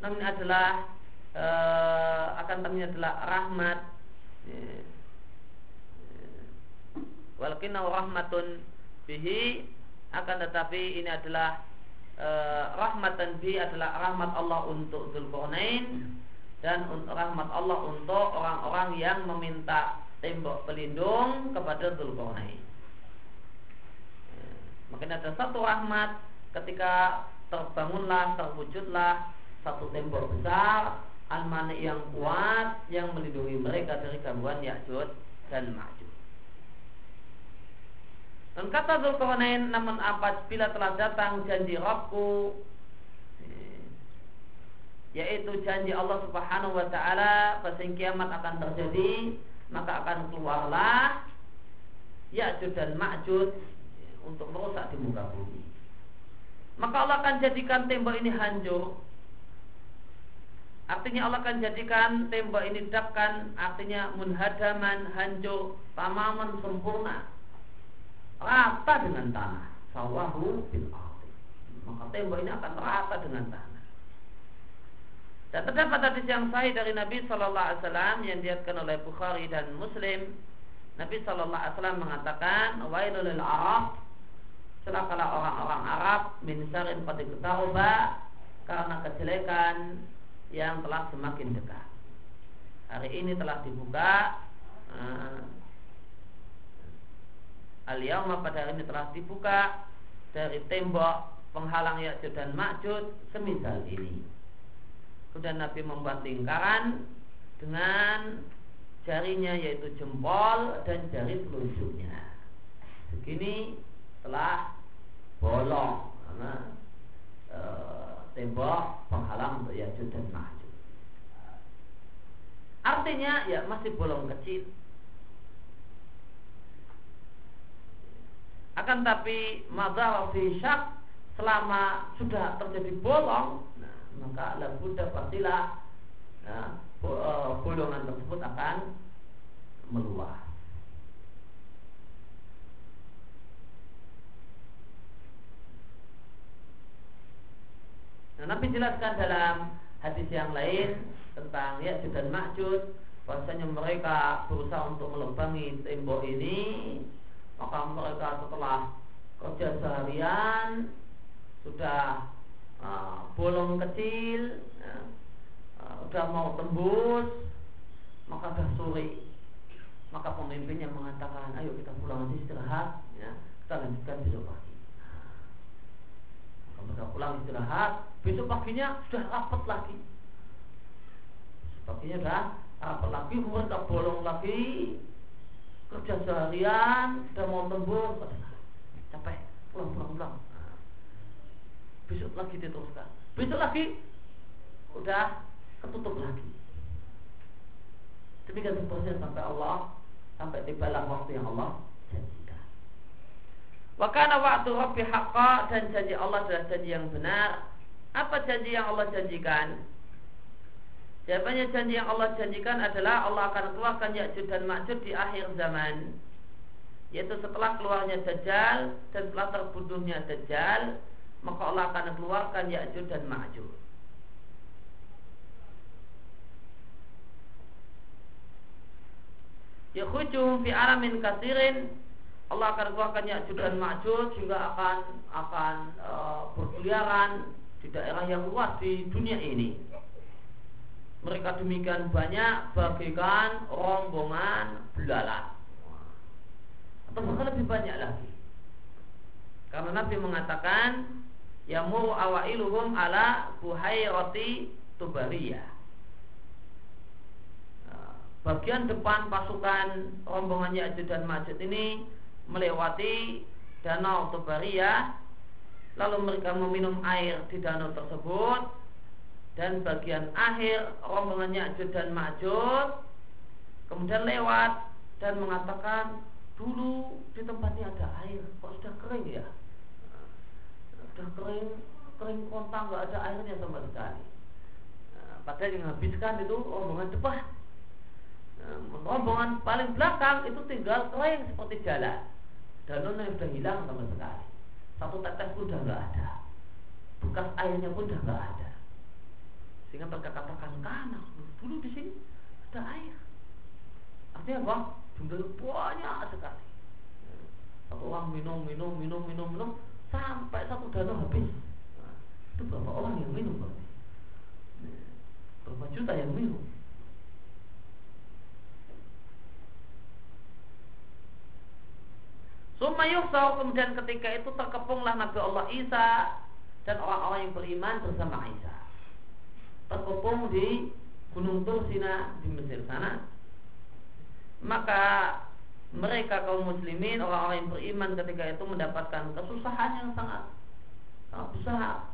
Namun adalah uh, akan tapi adalah rahmat. Eh, walakin rahmatun bihi. Akan tetapi ini adalah e, rahmatan bi adalah rahmat Allah untuk Dzulqarnain dan rahmat Allah untuk orang-orang yang meminta tembok pelindung kepada Dzulqarnain. E, Maka ada satu rahmat ketika terbangunlah, terwujudlah satu tembok besar al yang kuat yang melindungi mereka dari gangguan Ya'jud dan Ma'jud. Dan kata Zulkarnain namun apabila telah datang janji Rabbku yaitu janji Allah Subhanahu wa taala bahwa kiamat akan terjadi maka akan keluarlah Ya'jud dan Ma'jud untuk merusak di muka bumi. Maka Allah akan jadikan tembok ini hancur. Artinya Allah akan jadikan tembok ini dakkan, artinya munhadaman, hancur, tamaman sempurna rata dengan tanah. Sawahu bil Maka tembok ini akan rata dengan tanah. Dan terdapat hadis yang sahih dari Nabi Shallallahu Alaihi Wasallam yang diatkan oleh Bukhari dan Muslim. Nabi Shallallahu Alaihi Wasallam mengatakan, Wailul Arab, celakalah orang-orang Arab min sarin qad karena kejelekan yang telah semakin dekat. Hari ini telah dibuka uh, Al-Yawma pada hari ini telah dibuka dari tembok penghalang Ya'jud dan Ma'jud semisal ini. Kemudian Nabi membuat lingkaran dengan jarinya yaitu jempol dan jari telunjuknya. Begini telah bolong karena e, tembok penghalang untuk Ya'jud dan Ma'jud. Artinya ya masih bolong kecil akan tapi madhar fi syak selama sudah terjadi bolong nah, maka la buddha pastilah nah, bolongan tersebut akan meluas. Nah, Nabi jelaskan dalam hadis yang lain tentang ya dan Ma'jud bahwasanya mereka berusaha untuk melubangi tembok ini maka mereka setelah kerja seharian sudah uh, bolong kecil ya, uh, udah mau tembus maka sudah sore maka pemimpinnya mengatakan ayo kita pulang istirahat ya, kita lanjutkan besok pagi. Maka mereka pulang istirahat besok paginya sudah rapat lagi. Paginya sudah rapat lagi mereka bolong lagi kerja seharian sudah mau tembus capek pulang pulang pulang besok lagi diteruskan besok lagi udah ketutup lagi. Demikian seterusnya sampai Allah sampai tibalah waktu yang Allah janjikan. Wakana waktu Rabbi haqqa dan janji Allah adalah janji yang benar. Apa janji yang Allah janjikan Jawabannya janji yang Allah janjikan adalah Allah akan keluarkan Ya'jud dan Ma'jud di akhir zaman. Yaitu setelah keluarnya Dajjal dan setelah terbunuhnya Dajjal Maka Allah akan keluarkan Ya'jud dan Ma'jud. Yakhujum fi aramin kasirin Allah akan keluarkan Ya'jud dan Ma'jud Sehingga akan akan uh, berkeliaran di daerah yang luas di dunia ini mereka demikian banyak bagikan rombongan belalang. Atau bahkan lebih banyak lagi. Karena Nabi mengatakan yamur awailuhum ala buhairati tubariyah. Nah, bagian depan pasukan rombongan Ya'juj dan Ma'juj ini melewati danau Tubariyah. Lalu mereka meminum air di danau tersebut dan bagian akhir rombongan Ya'juj dan Ma'juj kemudian lewat dan mengatakan dulu di tempatnya ada air kok sudah kering ya? Sudah kering kering kontang nggak ada airnya sama sekali. Nah, padahal yang habiskan itu rombongan depan nah, rombongan paling belakang itu tinggal kering seperti jalan. Danau yang sudah hilang sama sekali. Satu tetes pun sudah nggak ada. Bekas airnya pun sudah nggak ada sehingga mereka katakan karena dulu di sini ada air. Artinya apa? Jumlahnya banyak sekali. Satu orang minum minum minum minum minum sampai satu danau habis. Nah, itu berapa orang yang minum berarti berapa juta yang minum? Suma kemudian ketika itu terkepunglah Nabi Allah Isa dan orang-orang yang beriman bersama Isa. Terkepung di Gunung Tursina di Mesir sana. Maka mereka kaum muslimin orang-orang yang beriman ketika itu mendapatkan kesusahan yang sangat sangat besar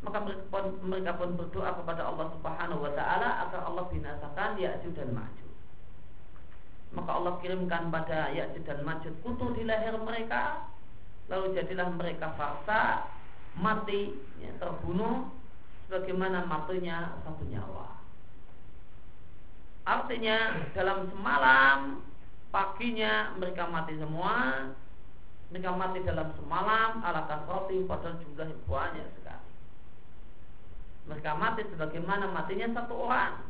maka mereka pun, mereka pun berdoa kepada Allah Subhanahu wa taala agar Allah binasakan Ya'juj dan Ma'juj. Maka Allah kirimkan pada Ya'juj dan Ma'juj kutu di leher mereka lalu jadilah mereka fakta mati ya, terbunuh sebagaimana matinya satu nyawa. Artinya dalam semalam paginya mereka mati semua mereka mati dalam semalam ala kasroti padahal jumlahnya banyak sekali. Mereka mati sebagaimana matinya satu orang.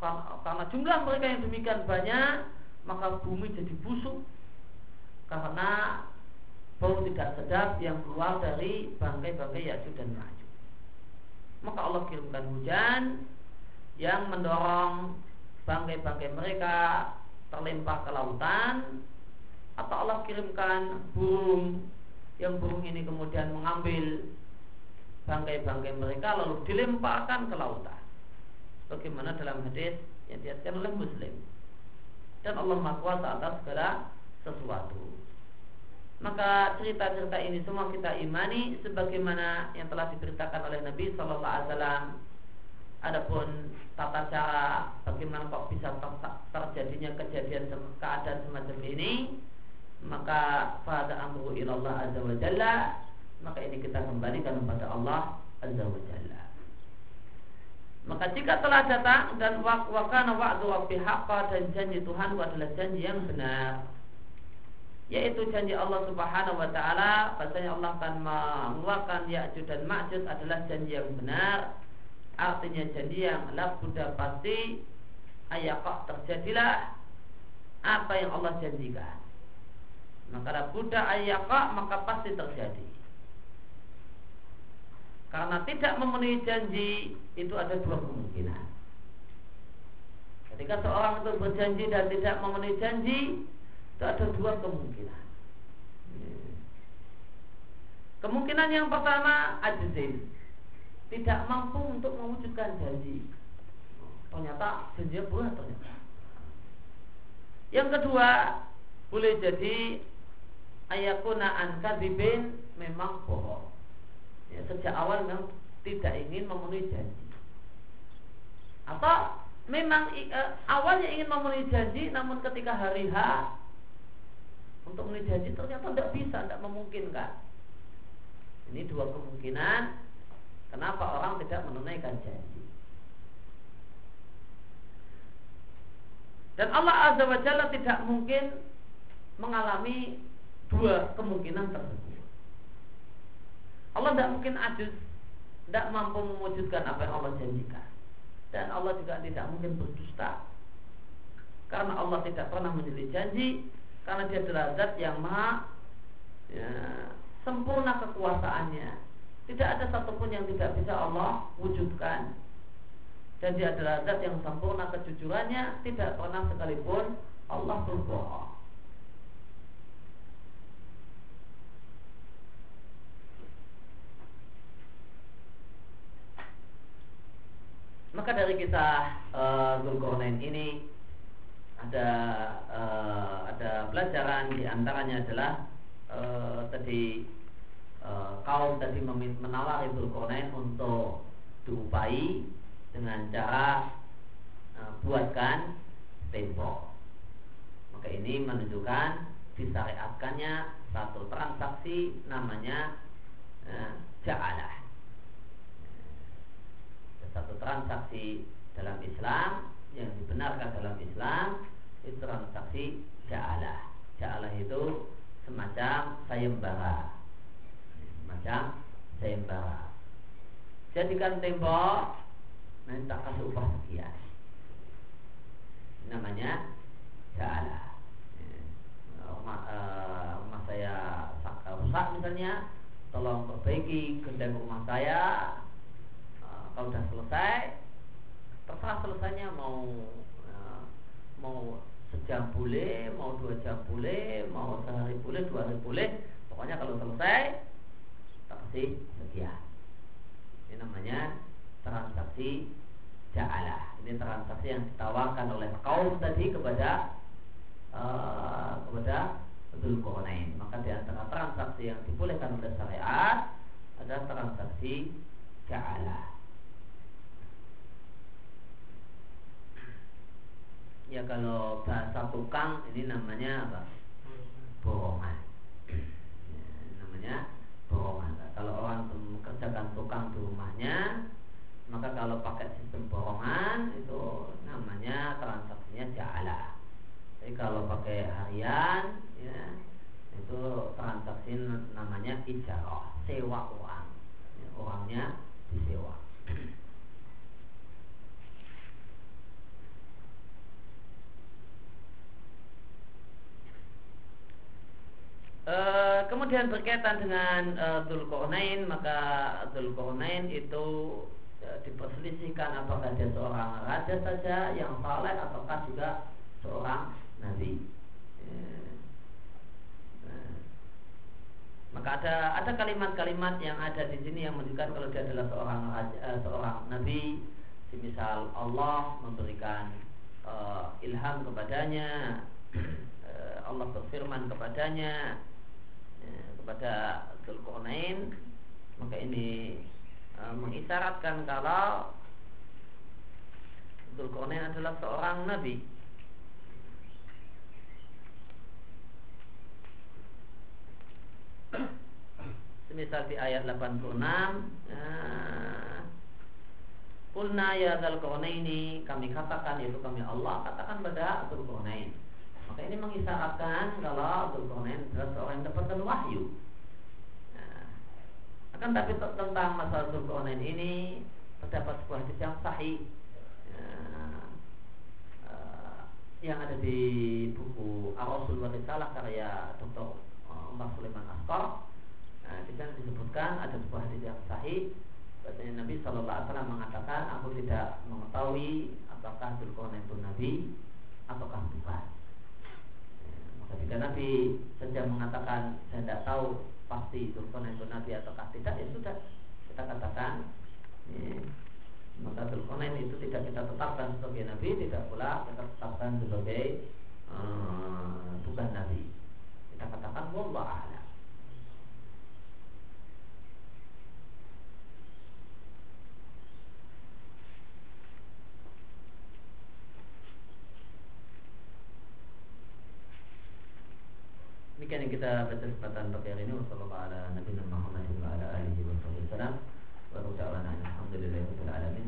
Karena jumlah mereka yang demikian banyak maka bumi jadi busuk karena bau tidak sedap yang keluar dari bangkai-bangkai Ya'juj dan Ma'juj maka Allah kirimkan hujan yang mendorong bangkai-bangkai mereka terlempar ke lautan. Atau Allah kirimkan burung yang burung ini kemudian mengambil bangkai-bangkai mereka lalu dilemparkan ke lautan. Bagaimana dalam hadis yang diatkan oleh muslim dan Allah Maha Kuasa atas segala sesuatu maka cerita-cerita ini semua kita imani sebagaimana yang telah diceritakan oleh Nabi Shallallahu Alaihi Wasallam. Adapun tata cara bagaimana kok bisa terjadinya kejadian keadaan semacam ini maka pada amru ilallah azza wa jalla maka ini kita kembalikan kepada Allah azza wa jalla. Maka jika telah datang dan wakana wa'du haqqa dan janji Tuhan adalah janji yang benar yaitu janji Allah Subhanahu wa taala bahasanya Allah akan mengeluarkan Ya'juj dan Ma'juj adalah janji yang benar Artinya janji yang la Buddha pasti ayakok terjadilah apa yang Allah janjikan. Maka la Buddha maka pasti terjadi. Karena tidak memenuhi janji itu ada dua kemungkinan. Ketika seorang itu berjanji dan tidak memenuhi janji itu ada dua kemungkinan. Kemungkinan yang pertama ajzim tidak mampu untuk mewujudkan janji. Ternyata janjinya bulat ternyata. Yang kedua, boleh jadi ayakuna an kadibin memang bohong. Ya, sejak awal memang tidak ingin memenuhi janji. Atau memang e, awalnya ingin memenuhi janji, namun ketika hari H untuk memenuhi janji ternyata tidak bisa, tidak memungkinkan. Ini dua kemungkinan Kenapa orang tidak menunaikan janji? Dan Allah Azza wa Jalla tidak mungkin mengalami dua kemungkinan tersebut. Allah tidak mungkin ajus, tidak mampu mewujudkan apa yang Allah janjikan. Dan Allah juga tidak mungkin berdusta. Karena Allah tidak pernah menjadi janji, karena dia adalah zat yang maha ya, sempurna kekuasaannya. Tidak ada satupun yang tidak bisa Allah wujudkan. Dan dia adalah zat yang sempurna kejujurannya tidak pernah sekalipun Allah berbohong. Maka dari kisah uh, Zulkarnain ini ada uh, ada pelajaran di antaranya adalah uh, tadi uh, kaum tadi menawari Zulkarnain untuk diupai dengan cara uh, buatkan tembok. Maka ini menunjukkan disyariatkannya satu transaksi namanya uh, ja'alah. Satu transaksi dalam Islam yang dibenarkan dalam Islam itu transaksi ja'alah. Ja'alah itu semacam sayembara. Semacam sayembara. Jadikan tembok nanti tak kasih upah sekian. Namanya ja'alah. Rumah, uh, rumah saya rusak misalnya tolong perbaiki gendang rumah saya uh, kalau sudah selesai terserah selesainya mau uh, mau sejam boleh mau dua jam boleh mau sehari boleh dua hari boleh pokoknya kalau selesai tak kasih sekian ini namanya transaksi ja'alah ini transaksi yang ditawarkan oleh kaum tadi kepada uh, kepada Zulkarnain. Maka di antara transaksi yang dibolehkan oleh syariat adalah transaksi ja'ala. Ya kalau bahasa tukang ini namanya apa? Bohongan. Ya, namanya bohongan. Kalau orang mengerjakan tukang di rumahnya, maka kalau pakai sistem bohongan itu namanya transaksinya ja'ala. Jadi kalau pakai harian ya itu transaksi namanya ijarah sewa uang ya, orangnya disewa e, kemudian berkaitan dengan e, Dzulqarnain maka Dzulqarnain itu e, diperselisihkan apakah dia seorang raja saja yang saleh ataukah juga seorang nabi. Maka ada ada kalimat-kalimat yang ada di sini yang menunjukkan kalau dia adalah seorang uh, seorang nabi, misal Allah memberikan uh, ilham kepadanya, uh, Allah berfirman kepadanya kepada Zulkarnain, maka ini uh, mengisyaratkan kalau Zulkarnain adalah seorang nabi. Semisal di ayat 86 Kulna ya dal ini kami katakan yaitu kami Allah katakan pada Abdul Qurnain. Maka ini mengisyaratkan kalau Abdul Qurnain adalah seorang yang dapatkan wahyu. Nah, akan tapi tentang masalah Abdul Qurnain ini terdapat sebuah hadis yang sahih uh, yang ada di buku Ar-Rasul wa Risalah karya Dr. Umar Sulaiman Asqar nah, di sana disebutkan ada sebuah hadis yang sahih Bahasanya Nabi Shallallahu Alaihi Wasallam mengatakan aku tidak mengetahui apakah Dzulkarnain itu Nabi ataukah bukan. Jika Nabi saja mengatakan saya tidak tahu pasti Dzulkarnain itu Nabi ataukah tidak, ya sudah kita katakan ya, maka Dzulkarnain itu tidak kita tetapkan sebagai Nabi, tidak pula kita tetapkan sebagai uh, bukan Nabi. Kita katakan wallah a'lam. Demikian yang kita baca kesempatan pagi hari ini Wassalamualaikum ala nabi Muhammad wa ala alihi wa sallam Wa ta'ala alhamdulillah wa alamin Subhanaka Allahumma wa